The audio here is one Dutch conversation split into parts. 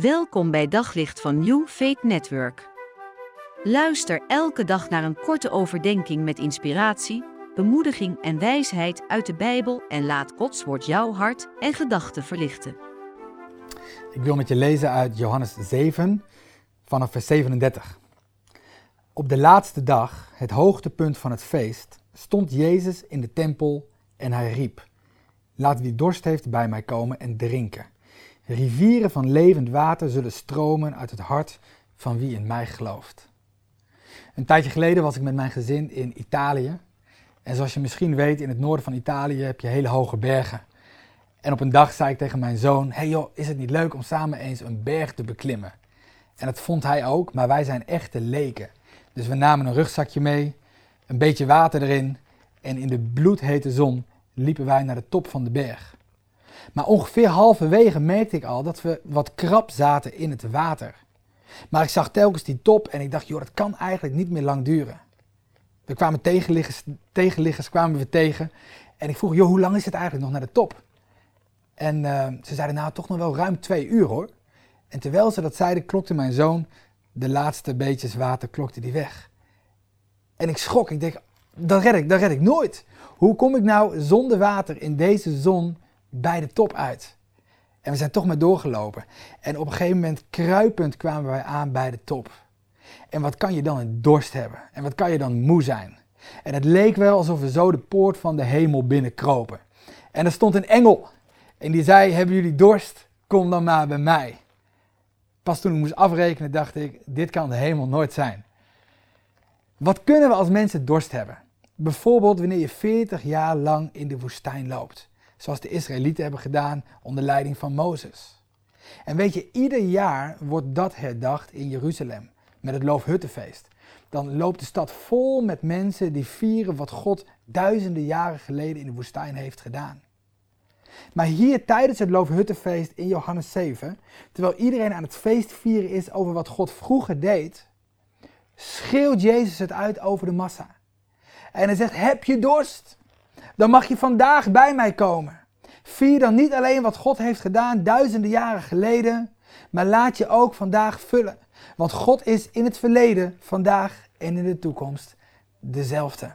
Welkom bij Daglicht van New Faith Network. Luister elke dag naar een korte overdenking met inspiratie, bemoediging en wijsheid uit de Bijbel en laat Gods woord jouw hart en gedachten verlichten. Ik wil met je lezen uit Johannes 7 vanaf vers 37. Op de laatste dag, het hoogtepunt van het feest, stond Jezus in de tempel en hij riep: Laat wie dorst heeft bij mij komen en drinken. Rivieren van levend water zullen stromen uit het hart van wie in mij gelooft. Een tijdje geleden was ik met mijn gezin in Italië. En zoals je misschien weet, in het noorden van Italië heb je hele hoge bergen. En op een dag zei ik tegen mijn zoon: Hey joh, is het niet leuk om samen eens een berg te beklimmen? En dat vond hij ook, maar wij zijn echte leken. Dus we namen een rugzakje mee, een beetje water erin. En in de bloedhete zon liepen wij naar de top van de berg. Maar ongeveer halverwege merkte ik al dat we wat krap zaten in het water. Maar ik zag telkens die top en ik dacht, joh, dat kan eigenlijk niet meer lang duren. We kwamen tegenliggers, tegenliggers kwamen we tegen. En ik vroeg, joh, hoe lang is het eigenlijk nog naar de top? En uh, ze zeiden, nou, toch nog wel ruim twee uur hoor. En terwijl ze dat zeiden, klokte mijn zoon de laatste beetjes water, klokte die weg. En ik schrok, ik denk, dat red ik, dat red ik nooit. Hoe kom ik nou zonder water in deze zon bij de top uit. En we zijn toch maar doorgelopen. En op een gegeven moment kruipend kwamen wij aan bij de top. En wat kan je dan een dorst hebben? En wat kan je dan moe zijn? En het leek wel alsof we zo de poort van de hemel binnenkropen. En er stond een engel. En die zei, hebben jullie dorst? Kom dan maar bij mij. Pas toen ik moest afrekenen dacht ik, dit kan de hemel nooit zijn. Wat kunnen we als mensen dorst hebben? Bijvoorbeeld wanneer je 40 jaar lang in de woestijn loopt zoals de Israëlieten hebben gedaan onder leiding van Mozes. En weet je, ieder jaar wordt dat herdacht in Jeruzalem met het Loofhuttenfeest. Dan loopt de stad vol met mensen die vieren wat God duizenden jaren geleden in de woestijn heeft gedaan. Maar hier tijdens het Loofhuttenfeest in Johannes 7, terwijl iedereen aan het feest vieren is over wat God vroeger deed, schreeuwt Jezus het uit over de massa. En hij zegt: Heb je dorst? Dan mag je vandaag bij mij komen. Vier dan niet alleen wat God heeft gedaan duizenden jaren geleden, maar laat je ook vandaag vullen. Want God is in het verleden, vandaag en in de toekomst dezelfde.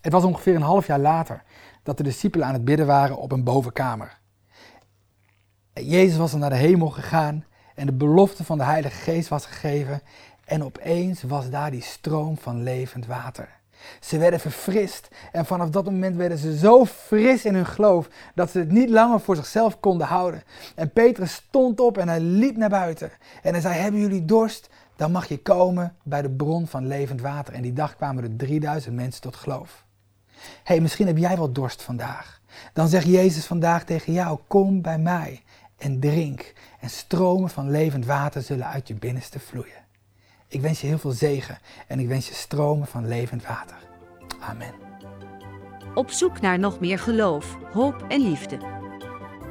Het was ongeveer een half jaar later dat de discipelen aan het bidden waren op een bovenkamer. Jezus was naar de hemel gegaan en de belofte van de Heilige Geest was gegeven en opeens was daar die stroom van levend water. Ze werden verfrist en vanaf dat moment werden ze zo fris in hun geloof dat ze het niet langer voor zichzelf konden houden. En Petrus stond op en hij liep naar buiten en hij zei: Hebben jullie dorst? Dan mag je komen bij de bron van levend water. En die dag kwamen er 3000 mensen tot geloof. hey, misschien heb jij wel dorst vandaag. Dan zegt Jezus vandaag tegen jou: Kom bij mij en drink. En stromen van levend water zullen uit je binnenste vloeien. Ik wens je heel veel zegen en ik wens je stromen van levend water. Amen. Op zoek naar nog meer geloof, hoop en liefde.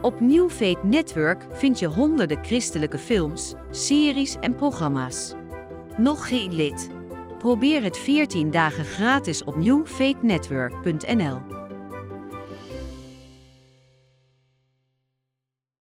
Op New Faith Network vind je honderden christelijke films, series en programma's. Nog geen lid? Probeer het 14 dagen gratis op newfaithnetwork.nl.